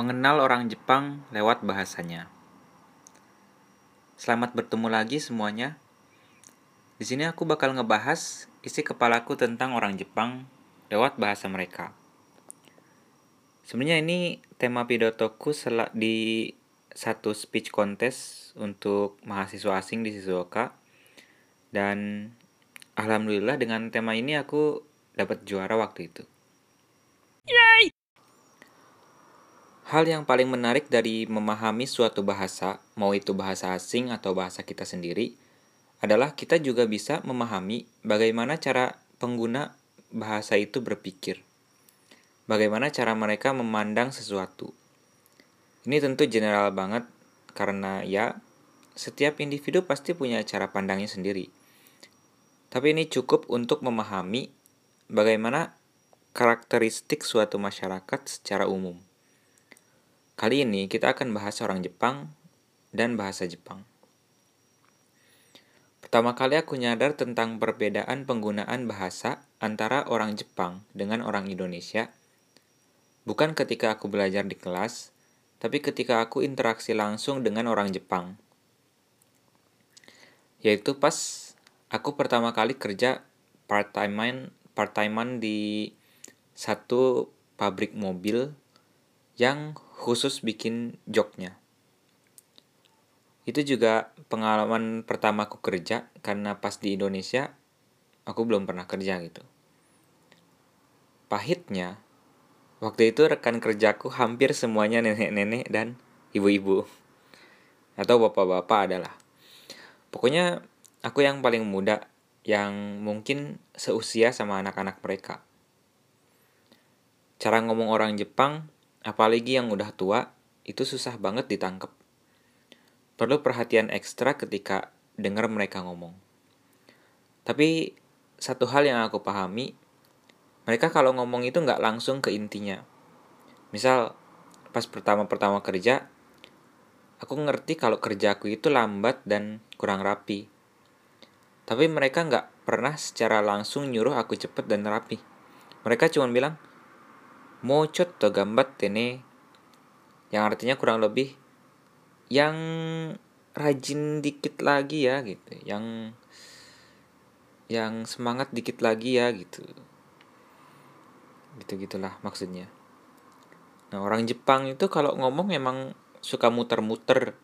Mengenal orang Jepang lewat bahasanya. Selamat bertemu lagi semuanya. Di sini aku bakal ngebahas isi kepalaku tentang orang Jepang lewat bahasa mereka. Sebenarnya ini tema pidatoku di satu speech contest untuk mahasiswa asing di Shizuoka dan alhamdulillah dengan tema ini aku dapat juara waktu itu. Yay! Hal yang paling menarik dari memahami suatu bahasa, mau itu bahasa asing atau bahasa kita sendiri, adalah kita juga bisa memahami bagaimana cara pengguna bahasa itu berpikir. Bagaimana cara mereka memandang sesuatu. Ini tentu general banget karena ya setiap individu pasti punya cara pandangnya sendiri. Tapi ini cukup untuk memahami bagaimana karakteristik suatu masyarakat secara umum. Kali ini kita akan bahas orang Jepang dan bahasa Jepang. Pertama kali aku nyadar tentang perbedaan penggunaan bahasa antara orang Jepang dengan orang Indonesia, bukan ketika aku belajar di kelas, tapi ketika aku interaksi langsung dengan orang Jepang. Yaitu pas aku pertama kali kerja part-timean part-timean di satu pabrik mobil yang khusus bikin joknya. Itu juga pengalaman pertama aku kerja karena pas di Indonesia aku belum pernah kerja gitu. Pahitnya, waktu itu rekan kerjaku hampir semuanya nenek-nenek dan ibu-ibu. Atau bapak-bapak adalah. Pokoknya aku yang paling muda yang mungkin seusia sama anak-anak mereka. Cara ngomong orang Jepang apalagi yang udah tua, itu susah banget ditangkap. Perlu perhatian ekstra ketika dengar mereka ngomong. Tapi satu hal yang aku pahami, mereka kalau ngomong itu nggak langsung ke intinya. Misal, pas pertama-pertama kerja, aku ngerti kalau kerjaku itu lambat dan kurang rapi. Tapi mereka nggak pernah secara langsung nyuruh aku cepet dan rapi. Mereka cuma bilang, mo chotto gambatte ne yang artinya kurang lebih yang rajin dikit lagi ya gitu. Yang yang semangat dikit lagi ya gitu. Gitu gitulah maksudnya. Nah orang Jepang itu kalau ngomong memang suka muter-muter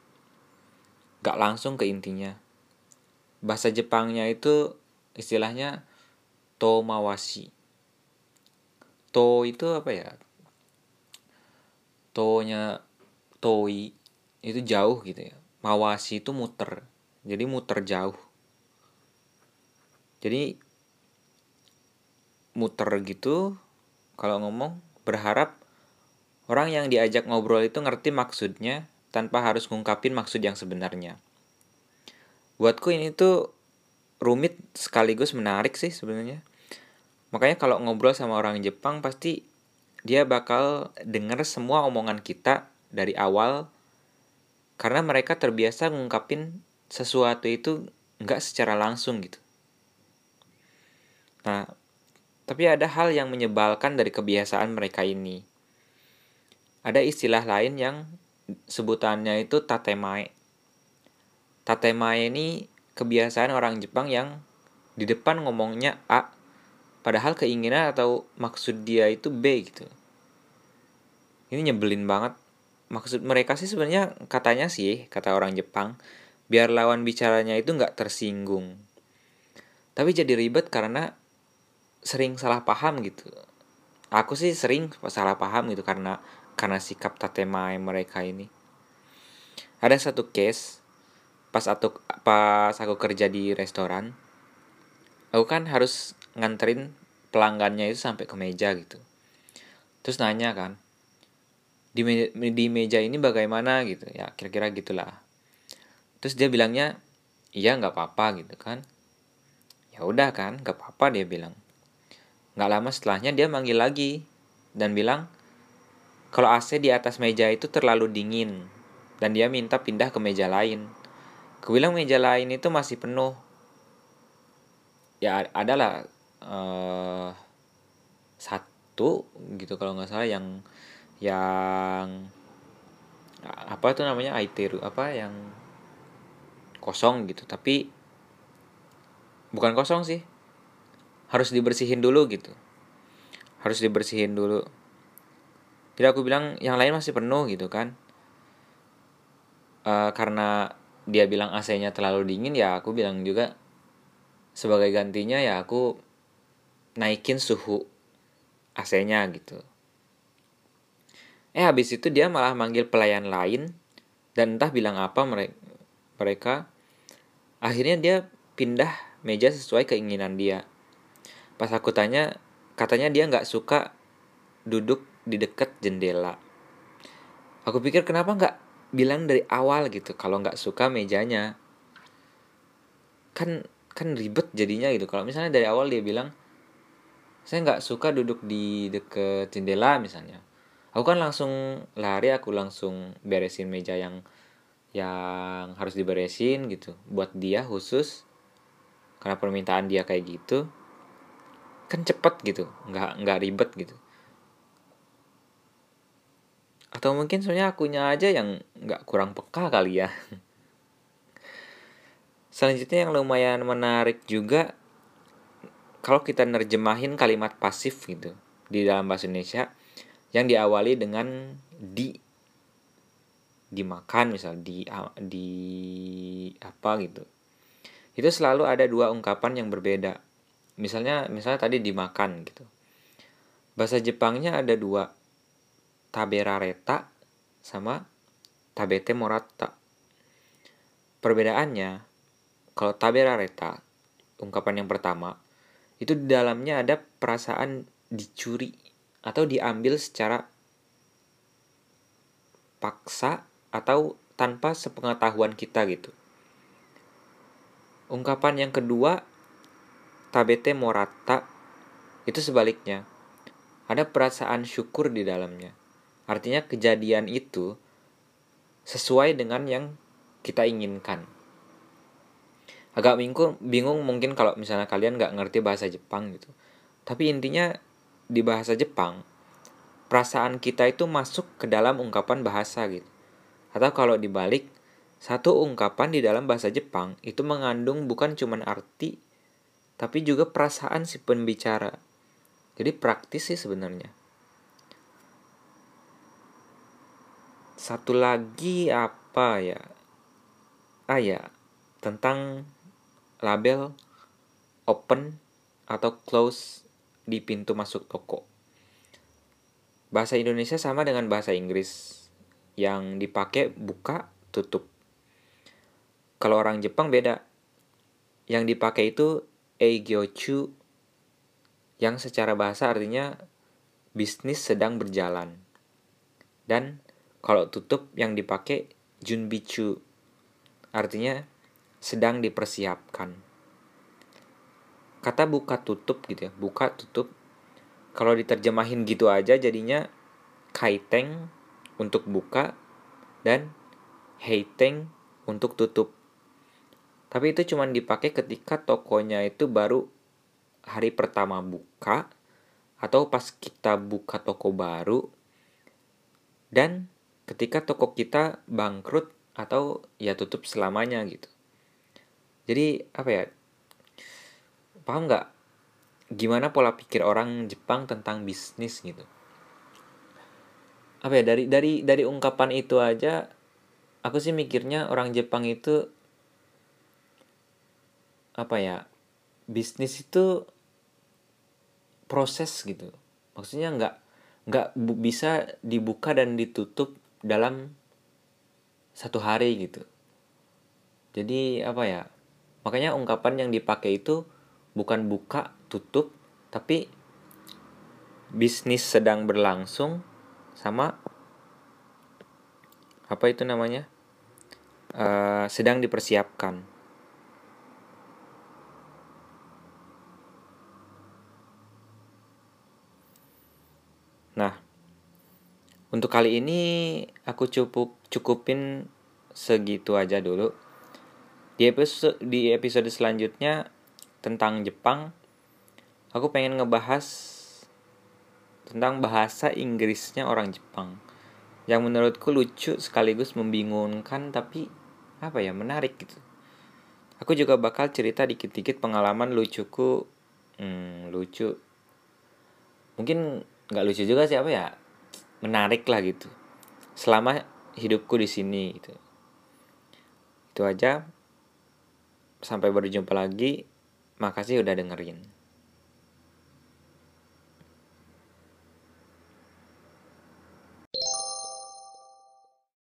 gak langsung ke intinya. Bahasa Jepangnya itu istilahnya tomawashi to itu apa ya? To-nya toi itu jauh gitu ya. Mawasi itu muter. Jadi muter jauh. Jadi muter gitu kalau ngomong berharap orang yang diajak ngobrol itu ngerti maksudnya tanpa harus ngungkapin maksud yang sebenarnya. Buatku ini tuh rumit sekaligus menarik sih sebenarnya Makanya kalau ngobrol sama orang Jepang pasti dia bakal denger semua omongan kita dari awal karena mereka terbiasa ngungkapin sesuatu itu nggak secara langsung gitu. Nah, tapi ada hal yang menyebalkan dari kebiasaan mereka ini. Ada istilah lain yang sebutannya itu tatemae. Tatemae ini kebiasaan orang Jepang yang di depan ngomongnya A, padahal keinginan atau maksud dia itu B gitu. Ini nyebelin banget. Maksud mereka sih sebenarnya katanya sih kata orang Jepang biar lawan bicaranya itu nggak tersinggung. Tapi jadi ribet karena sering salah paham gitu. Aku sih sering salah paham gitu karena karena sikap tatemae mereka ini. Ada satu case pas aku pas aku kerja di restoran aku kan harus nganterin pelanggannya itu sampai ke meja gitu. Terus nanya kan di meja, di meja ini bagaimana? gitu. Ya kira-kira gitulah. Terus dia bilangnya iya nggak apa-apa gitu kan. Ya udah kan nggak apa-apa dia bilang. Nggak lama setelahnya dia manggil lagi dan bilang kalau AC di atas meja itu terlalu dingin dan dia minta pindah ke meja lain. Kebilang meja lain itu masih penuh. Ya adalah uh, satu gitu kalau nggak salah yang yang apa itu namanya aiteru apa yang kosong gitu. Tapi bukan kosong sih harus dibersihin dulu gitu. Harus dibersihin dulu. Jadi aku bilang yang lain masih penuh gitu kan. Uh, karena dia bilang AC-nya terlalu dingin ya aku bilang juga sebagai gantinya ya aku naikin suhu AC-nya gitu. Eh habis itu dia malah manggil pelayan lain dan entah bilang apa mereka mereka. Akhirnya dia pindah meja sesuai keinginan dia. Pas aku tanya katanya dia nggak suka duduk di dekat jendela. Aku pikir kenapa nggak bilang dari awal gitu kalau nggak suka mejanya? Kan kan ribet jadinya gitu. Kalau misalnya dari awal dia bilang saya nggak suka duduk di deket jendela misalnya. Aku kan langsung lari aku langsung beresin meja yang yang harus diberesin gitu. Buat dia khusus karena permintaan dia kayak gitu kan cepet gitu. Nggak nggak ribet gitu. Atau mungkin soalnya akunya aja yang nggak kurang peka kali ya. Selanjutnya yang lumayan menarik juga kalau kita nerjemahin kalimat pasif gitu di dalam bahasa Indonesia yang diawali dengan di dimakan misal di di apa gitu. Itu selalu ada dua ungkapan yang berbeda. Misalnya misalnya tadi dimakan gitu. Bahasa Jepangnya ada dua taberareta sama tabete morata perbedaannya kalau taberareta ungkapan yang pertama itu di dalamnya ada perasaan dicuri atau diambil secara paksa atau tanpa sepengetahuan kita gitu. Ungkapan yang kedua, tabete morata, itu sebaliknya. Ada perasaan syukur di dalamnya. Artinya kejadian itu sesuai dengan yang kita inginkan agak bingung bingung mungkin kalau misalnya kalian nggak ngerti bahasa Jepang gitu. Tapi intinya di bahasa Jepang perasaan kita itu masuk ke dalam ungkapan bahasa gitu. Atau kalau dibalik satu ungkapan di dalam bahasa Jepang itu mengandung bukan cuma arti tapi juga perasaan si pembicara. Jadi praktis sih sebenarnya. Satu lagi apa ya? Ah ya tentang label open atau close di pintu masuk toko. Bahasa Indonesia sama dengan bahasa Inggris yang dipakai buka tutup. Kalau orang Jepang beda. Yang dipakai itu eigyochu yang secara bahasa artinya bisnis sedang berjalan. Dan kalau tutup yang dipakai junbichu artinya sedang dipersiapkan. Kata buka tutup gitu ya, buka tutup. Kalau diterjemahin gitu aja jadinya kaiteng untuk buka dan heiteng untuk tutup. Tapi itu cuma dipakai ketika tokonya itu baru hari pertama buka atau pas kita buka toko baru dan ketika toko kita bangkrut atau ya tutup selamanya gitu jadi apa ya paham nggak gimana pola pikir orang Jepang tentang bisnis gitu? Apa ya dari dari dari ungkapan itu aja aku sih mikirnya orang Jepang itu apa ya bisnis itu proses gitu. Maksudnya nggak nggak bisa dibuka dan ditutup dalam satu hari gitu. Jadi apa ya Makanya ungkapan yang dipakai itu bukan buka, tutup, tapi bisnis sedang berlangsung sama apa itu namanya? Uh, sedang dipersiapkan. Nah, untuk kali ini aku cukup cukupin segitu aja dulu. Di episode di episode selanjutnya tentang Jepang, aku pengen ngebahas tentang bahasa Inggrisnya orang Jepang. yang menurutku lucu sekaligus membingungkan tapi apa ya menarik gitu. Aku juga bakal cerita dikit-dikit pengalaman lucuku. Hmm, lucu. Mungkin nggak lucu juga sih apa ya menarik lah gitu. Selama hidupku di sini gitu. Itu aja sampai berjumpa lagi makasih udah dengerin